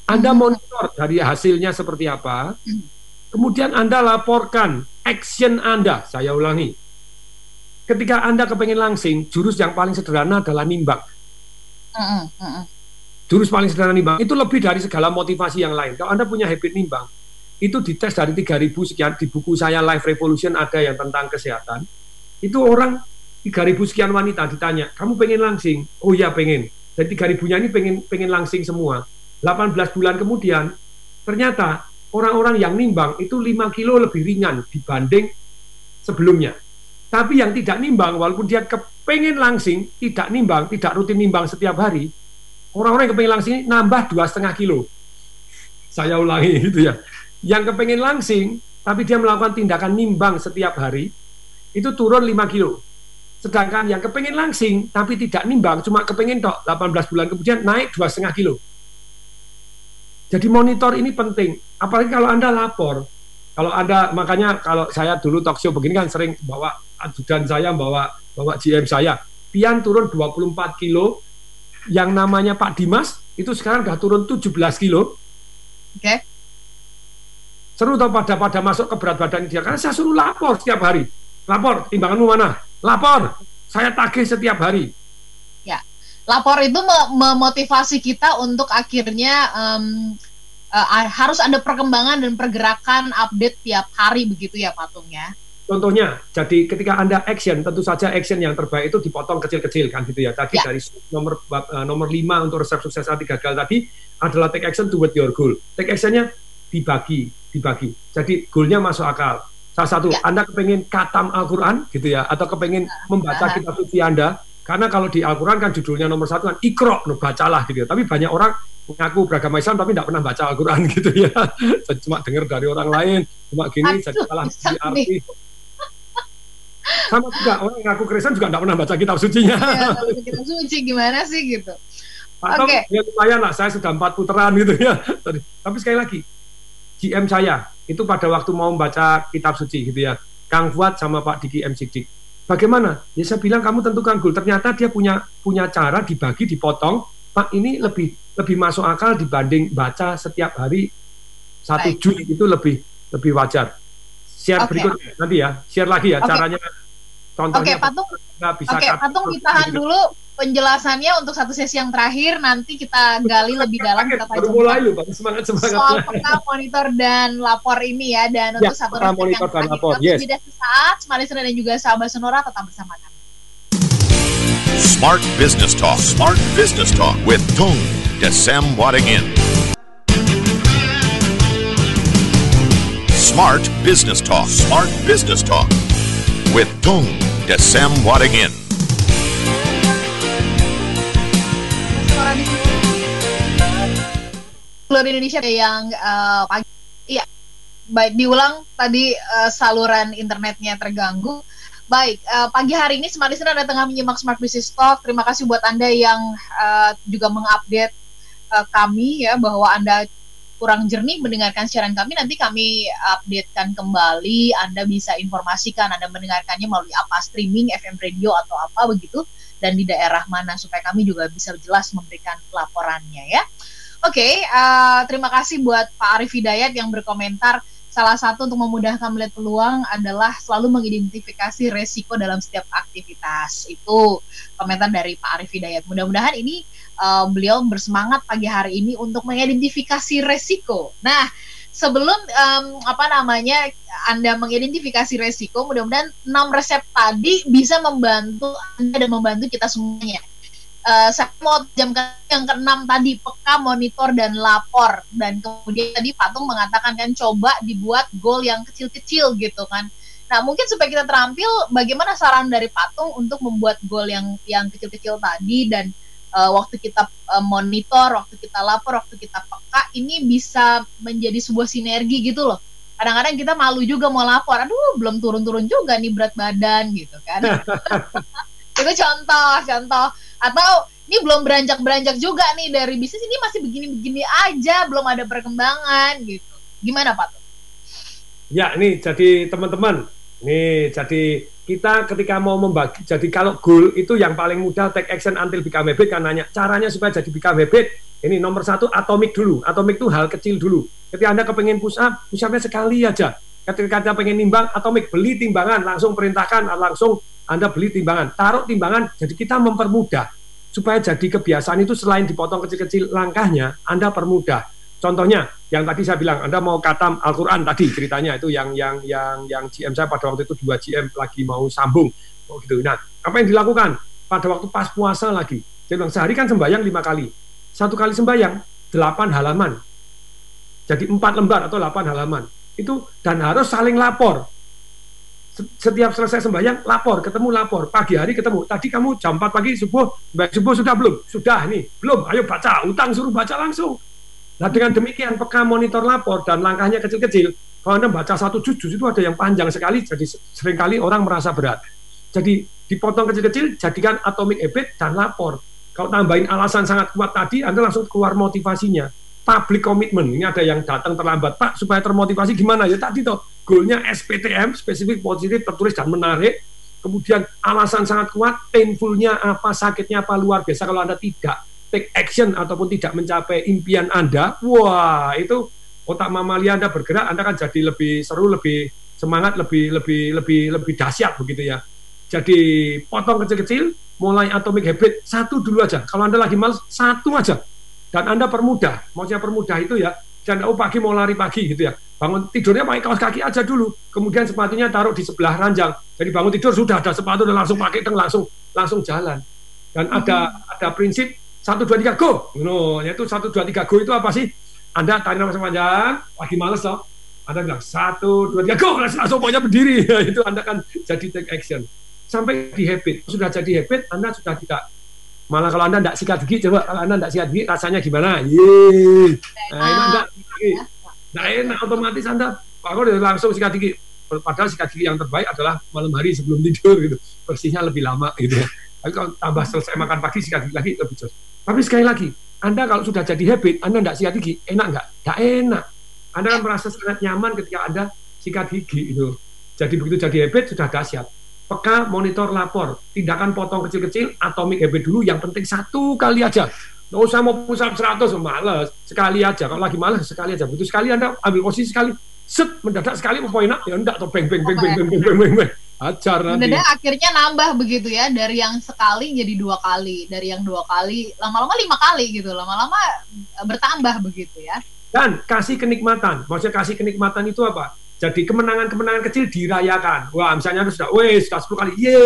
Anda mm-hmm. monitor dari hasilnya seperti apa. Mm-hmm Kemudian Anda laporkan action Anda. Saya ulangi. Ketika Anda kepengen langsing, jurus yang paling sederhana adalah nimbang. Jurus paling sederhana nimbang. Itu lebih dari segala motivasi yang lain. Kalau Anda punya habit nimbang, itu dites dari 3000 sekian di buku saya Life Revolution ada yang tentang kesehatan. Itu orang 3000 sekian wanita ditanya, "Kamu pengen langsing?" "Oh iya, pengen." Dan 3000-nya ini pengen pengen langsing semua. 18 bulan kemudian ternyata orang-orang yang nimbang itu 5 kilo lebih ringan dibanding sebelumnya. Tapi yang tidak nimbang, walaupun dia kepengen langsing, tidak nimbang, tidak rutin nimbang setiap hari, orang-orang yang kepengen langsing nambah dua setengah kilo. Saya ulangi gitu ya. Yang kepengen langsing tapi dia melakukan tindakan nimbang setiap hari, itu turun 5 kilo. Sedangkan yang kepengen langsing, tapi tidak nimbang, cuma kepengen tok 18 bulan kemudian naik 2,5 kilo. Jadi monitor ini penting, apalagi kalau Anda lapor. Kalau Anda, makanya kalau saya dulu talk show begini kan sering bawa ajudan saya, bawa bawa GM saya. Pian turun 24 kilo, yang namanya Pak Dimas, itu sekarang sudah turun 17 kilo. Oke. Okay. Seru tau pada pada masuk ke berat badan dia, karena saya suruh lapor setiap hari. Lapor, timbanganmu mana? Lapor, saya tagih setiap hari lapor itu memotivasi kita untuk akhirnya um, uh, harus ada perkembangan dan pergerakan update tiap hari begitu ya Patung ya. Contohnya, jadi ketika Anda action, tentu saja action yang terbaik itu dipotong kecil-kecil kan gitu ya. Tadi ya. dari nomor uh, nomor 5 untuk resep sukses hati gagal tadi adalah take action toward your goal. Take actionnya dibagi, dibagi. Jadi goalnya masuk akal. Salah satu, ya. Anda kepengen katam Al-Quran gitu ya, atau kepengen ya. membaca kitab suci Anda, karena kalau di Al-Quran kan judulnya nomor satu kan ikro, bacalah gitu. Tapi banyak orang mengaku beragama Islam tapi tidak pernah baca Al-Quran gitu ya. Saya cuma dengar dari orang lain, cuma gini, saya salah di arti. Sama juga orang ngaku Kristen juga tidak pernah baca kitab sucinya. Ya, kitab suci gimana sih gitu. Atau okay. ya lumayan lah, saya sudah empat putaran gitu ya. Tapi sekali lagi, GM saya itu pada waktu mau membaca kitab suci gitu ya, Kang Fuad sama Pak Diki M. Sidik Bagaimana? Ya saya bilang kamu tentukan goal. Ternyata dia punya punya cara dibagi, dipotong. Pak ini lebih lebih masuk akal dibanding baca setiap hari satu juz itu lebih lebih wajar. Share okay. berikut nanti ya, share lagi ya okay. caranya. Contohnya. Oke, okay, patung. Oke, okay, patung ditahan dulu penjelasannya untuk satu sesi yang terakhir nanti kita gali lebih dalam kita baru mulai lu baru semangat semangat. soal peka monitor dan lapor ini ya. Dan ya, untuk satu peka monitor dan lapor. yes. tidak sesaat. Smart Listener dan juga sahabat Sonora tetap bersama kami. Smart Business Talk. Smart Business Talk with Tung Desem Wadingin. Smart Business Talk. Smart Business Talk with Tung Desem Wadingin seluruh Indonesia yang uh, pagi iya baik diulang tadi uh, saluran internetnya terganggu. Baik uh, pagi hari ini Smart Listener ada tengah menyimak Smart Business Talk. Terima kasih buat anda yang uh, juga mengupdate uh, kami ya bahwa anda kurang jernih mendengarkan siaran kami. Nanti kami updatekan kembali. Anda bisa informasikan Anda mendengarkannya melalui apa? Streaming FM radio atau apa begitu. Dan di daerah mana supaya kami juga bisa jelas memberikan laporannya ya. Oke, okay, uh, eh, terima kasih buat Pak Arif Hidayat yang berkomentar. Salah satu untuk memudahkan melihat peluang adalah selalu mengidentifikasi resiko dalam setiap aktivitas. Itu komentar dari Pak Arif Hidayat. Mudah-mudahan ini uh, beliau bersemangat pagi hari ini untuk mengidentifikasi resiko. Nah, sebelum um, apa namanya Anda mengidentifikasi resiko, mudah-mudahan enam resep tadi bisa membantu Anda dan membantu kita semuanya uh, saya mau jam yang keenam tadi peka monitor dan lapor. Dan kemudian tadi Patung mengatakan kan coba dibuat goal yang kecil-kecil gitu kan. Nah mungkin supaya kita terampil bagaimana saran dari Patung untuk membuat goal yang yang kecil-kecil tadi? Dan uh, waktu kita uh, monitor waktu kita lapor waktu kita peka ini bisa menjadi sebuah sinergi gitu loh. Kadang-kadang kita malu juga mau lapor. Aduh belum turun-turun juga nih berat badan gitu kan itu contoh contoh. Atau ini belum beranjak beranjak juga nih dari bisnis ini masih begini-begini aja belum ada perkembangan gitu. Gimana pak? Ya ini jadi teman-teman. Nih jadi kita ketika mau membagi jadi kalau goal itu yang paling mudah take action until become habit. Kan nanya caranya supaya jadi become habit ini nomor satu atomik dulu. Atomik itu hal kecil dulu. Ketika anda kepengen push up push upnya sekali aja. Ketika anda pengen nimbang atomik beli timbangan langsung perintahkan langsung anda beli timbangan, taruh timbangan, jadi kita mempermudah. Supaya jadi kebiasaan itu selain dipotong kecil-kecil langkahnya, Anda permudah. Contohnya, yang tadi saya bilang, Anda mau katam Al-Quran tadi ceritanya itu yang yang yang yang GM saya pada waktu itu dua GM lagi mau sambung, oh gitu. Nah, apa yang dilakukan? Pada waktu pas puasa lagi? Saya bilang sehari kan sembayang lima kali, satu kali sembayang delapan halaman, jadi empat lembar atau delapan halaman. Itu dan harus saling lapor setiap selesai sembahyang lapor, ketemu lapor, pagi hari ketemu. Tadi kamu jam 4 pagi subuh, subuh sudah belum? Sudah nih, belum. Ayo baca, utang suruh baca langsung. Nah dengan demikian peka monitor lapor dan langkahnya kecil-kecil, Kalau Anda baca satu juz itu ada yang panjang sekali, jadi sering kali orang merasa berat. Jadi dipotong kecil-kecil, jadikan atomic habit dan lapor. Kalau tambahin alasan sangat kuat tadi, Anda langsung keluar motivasinya. Public commitment, ini ada yang datang terlambat, Pak, supaya termotivasi gimana? Ya tadi toh, goalnya SPTM, spesifik, positif, tertulis, dan menarik. Kemudian alasan sangat kuat, painfulnya apa, sakitnya apa, luar biasa kalau Anda tidak take action ataupun tidak mencapai impian Anda, wah itu otak mamalia Anda bergerak, Anda kan jadi lebih seru, lebih semangat, lebih lebih lebih lebih dahsyat begitu ya. Jadi potong kecil-kecil, mulai atomic habit satu dulu aja. Kalau Anda lagi males, satu aja. Dan Anda permudah, maksudnya permudah itu ya, jangan oh pagi mau lari pagi gitu ya. Bangun tidurnya pakai kaos kaki aja dulu. Kemudian sepatunya taruh di sebelah ranjang. Jadi bangun tidur sudah ada sepatu dan langsung pakai dan langsung langsung jalan. Dan ada hmm. ada prinsip satu dua tiga go. No, yaitu satu dua tiga go itu apa sih? Anda tarik nafas panjang, lagi males loh. Anda bilang satu dua tiga go, langsung pokoknya berdiri. itu Anda kan jadi take action sampai di habit. Sudah jadi habit, Anda sudah tidak malah kalau Anda tidak sikat gigi, coba kalau Anda tidak sikat gigi rasanya gimana? Yeay. Nah, itu Anda Nah, enak otomatis Anda bangun langsung sikat gigi. Padahal sikat gigi yang terbaik adalah malam hari sebelum tidur gitu. Bersihnya lebih lama gitu ya. Tapi kalau tambah selesai makan pagi sikat gigi lagi lebih cepat. Tapi sekali lagi, Anda kalau sudah jadi habit, Anda tidak sikat gigi, enak nggak? Tidak enak. Anda kan merasa sangat nyaman ketika Anda sikat gigi itu. Jadi begitu jadi habit sudah dahsyat peka, monitor, lapor. Tindakan potong kecil-kecil, atomik habit dulu, yang penting satu kali aja. Nggak usah mau pusat 100, males. Sekali aja, kalau lagi males, sekali aja. Butuh sekali Anda ambil posisi sekali, set, mendadak sekali, mau poin ya enggak, atau beng, beng, beng, beng, beng, beng, beng, beng, beng. Ajar nanti. Mendadak akhirnya nambah begitu ya, dari yang sekali jadi dua kali, dari yang dua kali, lama-lama lima kali gitu, lama-lama bertambah begitu ya. Dan kasih kenikmatan, maksudnya kasih kenikmatan itu apa? Jadi kemenangan-kemenangan kecil dirayakan. Wah, misalnya sudah, wes, sudah 10 kali, ye.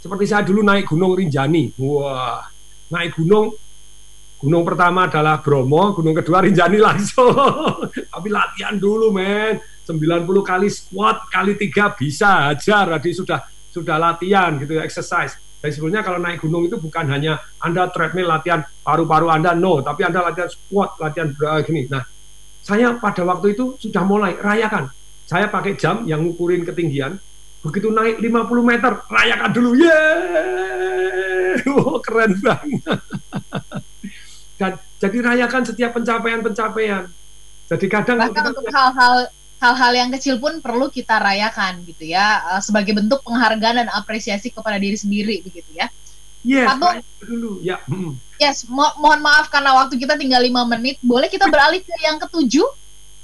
Seperti saya dulu naik Gunung Rinjani. Wah, naik gunung, gunung pertama adalah Bromo, gunung kedua Rinjani langsung. Tapi latihan dulu, men. 90 kali squat kali tiga bisa aja. Jadi sudah sudah latihan gitu ya, exercise. Dan sebetulnya kalau naik gunung itu bukan hanya Anda treadmill latihan paru-paru Anda, no. Tapi Anda latihan squat, latihan gini. Nah, saya pada waktu itu sudah mulai rayakan. Saya pakai jam yang ngukurin ketinggian. Begitu naik 50 meter, rayakan dulu. Yeay! Oh, keren banget. Dan jadi rayakan setiap pencapaian-pencapaian. Jadi kadang bahkan untuk hal-hal hal-hal yang kecil pun perlu kita rayakan gitu ya eh, sebagai bentuk penghargaan dan apresiasi kepada diri sendiri begitu ya. Yes, Atau, dulu. Ya. Yes, mo mohon maaf karena waktu kita tinggal lima menit. Boleh kita beralih ke yang ketujuh?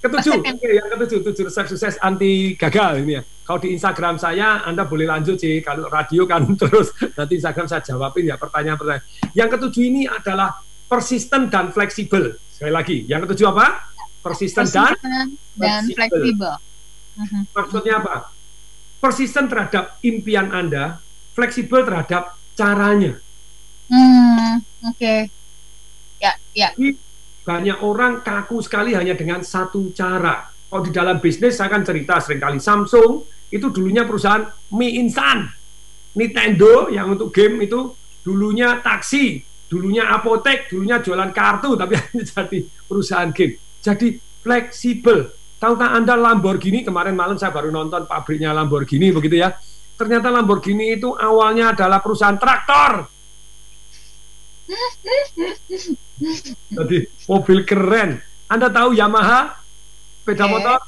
Ketujuh, oke, yang ketujuh, tujuh resep sukses anti gagal ini ya. Kalau di Instagram saya, Anda boleh lanjut sih. Kalau radio kan terus nanti Instagram saya jawabin ya pertanyaan-pertanyaan. Yang ketujuh ini adalah persisten dan fleksibel. Sekali lagi, yang ketujuh apa? Persisten, dan, dan fleksibel. Mhm. Maksudnya apa? Persisten terhadap impian Anda, fleksibel terhadap caranya. Hmm, oke. Okay. Ya, ya. banyak orang kaku sekali hanya dengan satu cara. Kalau di dalam bisnis saya akan cerita sering kali Samsung itu dulunya perusahaan mie instan. Nintendo yang untuk game itu dulunya taksi, dulunya apotek, dulunya jualan kartu tapi jadi perusahaan game. Jadi fleksibel. Tahu tak Anda Lamborghini kemarin malam saya baru nonton pabriknya Lamborghini begitu ya. Ternyata Lamborghini itu awalnya adalah perusahaan traktor jadi mobil keren. Anda tahu Yamaha sepeda okay. motor?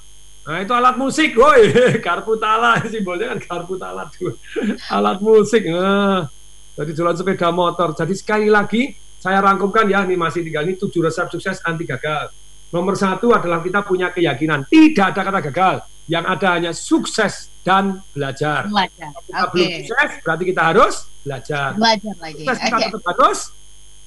Nah itu alat musik, woi, karputala simbolnya kan karputala tuh, alat musik. Nah, jadi jualan sepeda motor. Jadi sekali lagi saya rangkumkan ya, ini masih tinggal ini tujuh resep sukses anti gagal. Nomor satu adalah kita punya keyakinan tidak ada kata gagal, yang ada hanya sukses dan belajar. Belajar. Kita okay. belum sukses, berarti kita harus belajar. Belajar lagi. Sukses kita tetap harus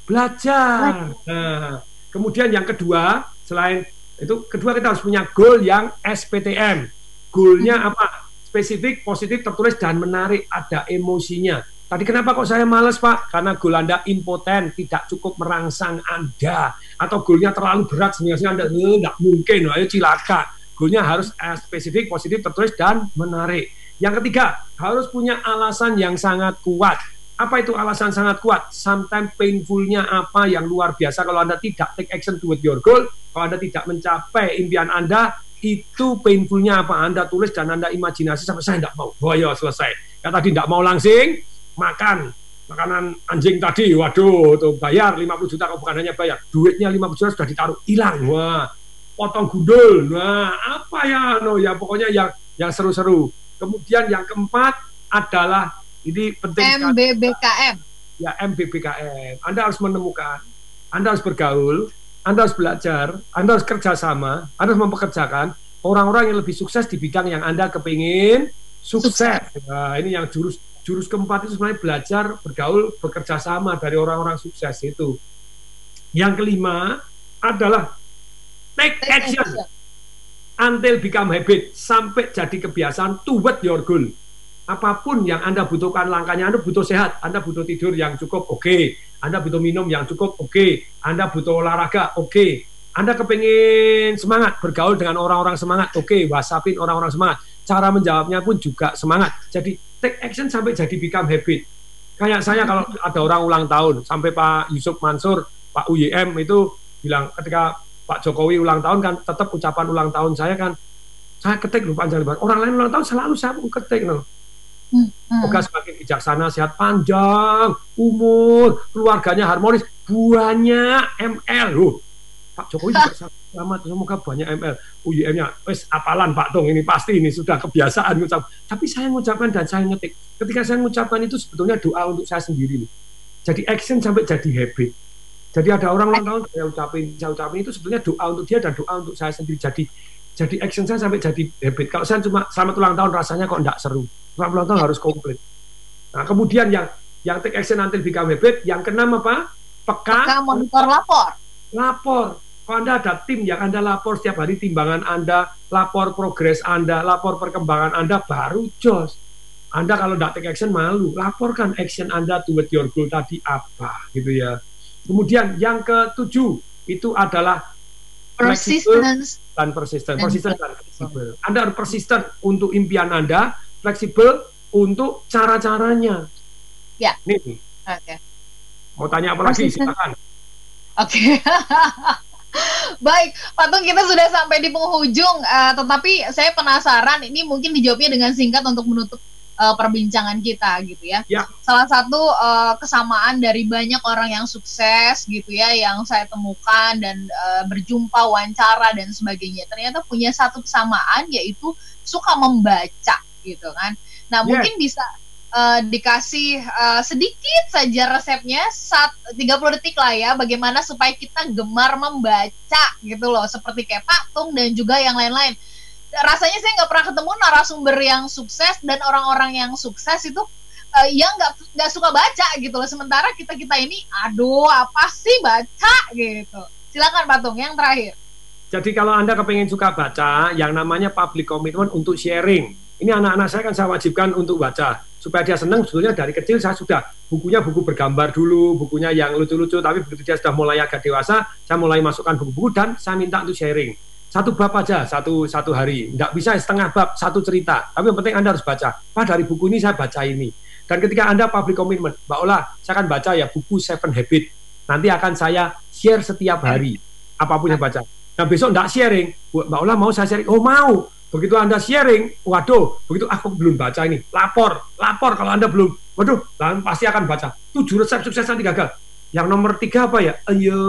belajar. Nah, kemudian yang kedua, selain itu kedua kita harus punya goal yang SPTM. Goalnya hmm. apa? Spesifik, positif, tertulis dan menarik. Ada emosinya. Tadi kenapa kok saya males Pak? Karena goal Anda impoten, tidak cukup merangsang Anda. Atau goalnya terlalu berat, sehingga Anda tidak mungkin, ayo cilaka. Goalnya harus eh, spesifik, positif, tertulis, dan menarik. Yang ketiga, harus punya alasan yang sangat kuat. Apa itu alasan sangat kuat? Sometimes painfulnya apa yang luar biasa kalau Anda tidak take action toward your goal, kalau Anda tidak mencapai impian Anda, itu painfulnya apa Anda tulis dan Anda imajinasi sampai saya tidak mau. Oh ya selesai. Ya tadi tidak mau langsing, makan makanan anjing tadi, waduh, tuh bayar 50 juta, kok bukan hanya bayar, duitnya 50 juta sudah ditaruh, hilang, wah, potong gundul, nah apa ya, no ya pokoknya yang yang seru-seru. Kemudian yang keempat adalah ini penting MBBKM. Ya MBBKM. Anda harus menemukan, Anda harus bergaul, Anda harus belajar, Anda harus kerjasama, Anda harus mempekerjakan orang-orang yang lebih sukses di bidang yang Anda kepingin sukses. sukses. Nah, ini yang jurus jurus keempat itu sebenarnya belajar bergaul bekerja sama dari orang-orang sukses itu. Yang kelima adalah take, take action. action until become habit sampai jadi kebiasaan toward your goal. Apa pun yang Anda butuhkan langkahnya, Anda butuh sehat, Anda butuh tidur yang cukup, oke. Okay. Anda butuh minum yang cukup, oke. Okay. Anda butuh olahraga, oke. Okay. Anda kepingin semangat, bergaul dengan orang-orang semangat, oke. Okay. Whatsappin orang-orang semangat. Cara menjawabnya pun juga semangat. Jadi take action sampai jadi become habit. Kayak saya kalau ada orang ulang tahun, sampai Pak Yusuf Mansur, Pak UYM itu bilang ketika Pak Jokowi ulang tahun kan tetap ucapan ulang tahun saya kan saya ketik lupa panjang lebar. Orang lain ulang tahun selalu saya pun ketik loh. Hmm, hmm. Semoga semakin bijaksana, sehat panjang, umur, keluarganya harmonis, banyak ML loh. Pak Jokowi juga selamat semoga banyak ML UIM-nya wes apalan Pak Tung ini pasti ini sudah kebiasaan ngucap tapi saya mengucapkan dan saya ngetik ketika saya mengucapkan itu sebetulnya doa untuk saya sendiri nih jadi action sampai jadi habit jadi ada orang ulang tahun saya ucapin saya ucapin. Itu sebetulnya doa untuk dia dan doa untuk saya sendiri. Jadi jadi action saya sampai jadi habit. Kalau saya cuma selamat ulang tahun rasanya kok enggak seru. Selamat ulang tahun harus komplit. Nah kemudian yang yang take action nanti become habit. Yang keenam apa? Peka, peka monitor lapor. Lapor. Kalau Anda ada tim yang Anda lapor setiap hari timbangan Anda, lapor progres Anda, lapor perkembangan Anda, baru jos. Anda kalau tidak take action malu, laporkan action Anda toward your goal tadi apa gitu ya. Kemudian yang ketujuh itu adalah persistence dan persisten, persisten dan fleksibel. Anda harus persisten untuk impian Anda, fleksibel untuk cara-caranya. Ya. Nih. Oke. Okay. Mau tanya apa lagi? Silakan. Oke. Okay. Baik, Patung kita sudah sampai di penghujung, uh, tetapi saya penasaran ini mungkin dijawabnya dengan singkat untuk menutup uh, perbincangan kita gitu ya. ya. Salah satu uh, kesamaan dari banyak orang yang sukses gitu ya, yang saya temukan dan uh, berjumpa, wawancara dan sebagainya, ternyata punya satu kesamaan yaitu suka membaca gitu kan. Nah, yes. mungkin bisa uh, dikasih uh, sedikit saja resepnya saat 30 detik lah ya bagaimana supaya kita gemar membaca gitu loh seperti kayak Pak Tung dan juga yang lain-lain rasanya saya nggak pernah ketemu narasumber yang sukses dan orang-orang yang sukses itu uh, yang nggak nggak suka baca gitu loh. Sementara kita kita ini aduh apa sih baca? gitu. Silakan Pak Tung yang terakhir. Jadi kalau anda kepengen suka baca yang namanya public commitment untuk sharing. Ini anak-anak saya kan saya wajibkan untuk baca supaya dia senang sebetulnya dari kecil saya sudah bukunya buku bergambar dulu bukunya yang lucu-lucu tapi begitu dia sudah mulai agak dewasa saya mulai masukkan buku-buku dan saya minta untuk sharing satu bab aja satu satu hari. Tidak bisa setengah bab satu cerita. Tapi yang penting anda harus baca. Pak dari buku ini saya baca ini. Dan ketika anda public commitment Mbak Ola saya akan baca ya buku Seven Habit nanti akan saya share setiap hari apa pun yang baca. Nah besok tidak sharing. Mbak Ola mau saya sharing? Oh mau. Begitu Anda sharing, waduh, begitu aku belum baca ini, lapor, lapor kalau Anda belum, waduh, pasti akan baca. Tujuh resep sukses nanti gagal. Yang nomor tiga apa ya? Ayo,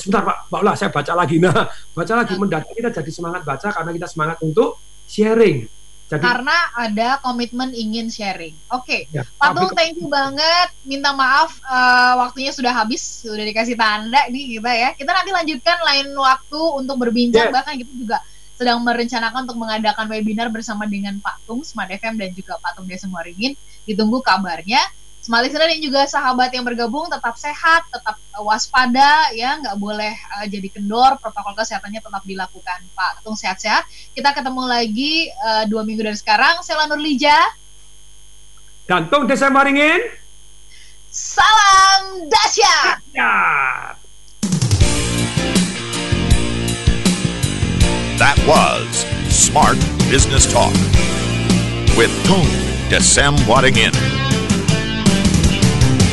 sebentar Pak, Pak Ulah, saya baca lagi. Nah, baca lagi, mendadak kita jadi semangat baca karena kita semangat untuk sharing. Jadi, karena ada komitmen ingin sharing. Oke, okay. ya, Patung, thank you banget. Minta maaf uh, waktunya sudah habis, sudah dikasih tanda nih kita ya. Kita nanti lanjutkan lain waktu untuk berbincang, yeah. bahkan gitu juga sedang merencanakan untuk mengadakan webinar bersama dengan Pak Tung, Smart FM dan juga Pak Tung Desa Muaringin. Ditunggu kabarnya. Smart listener dan juga sahabat yang bergabung tetap sehat, tetap waspada ya, nggak boleh uh, jadi kendor, protokol kesehatannya tetap dilakukan. Pak Tung sehat-sehat. Kita ketemu lagi uh, dua minggu dari sekarang. Saya Lanur Lija. Dan Tung Desa Muaringin. Salam dahsyat. Dahsyat. That was Smart Business Talk with Tung Desem Wadding In.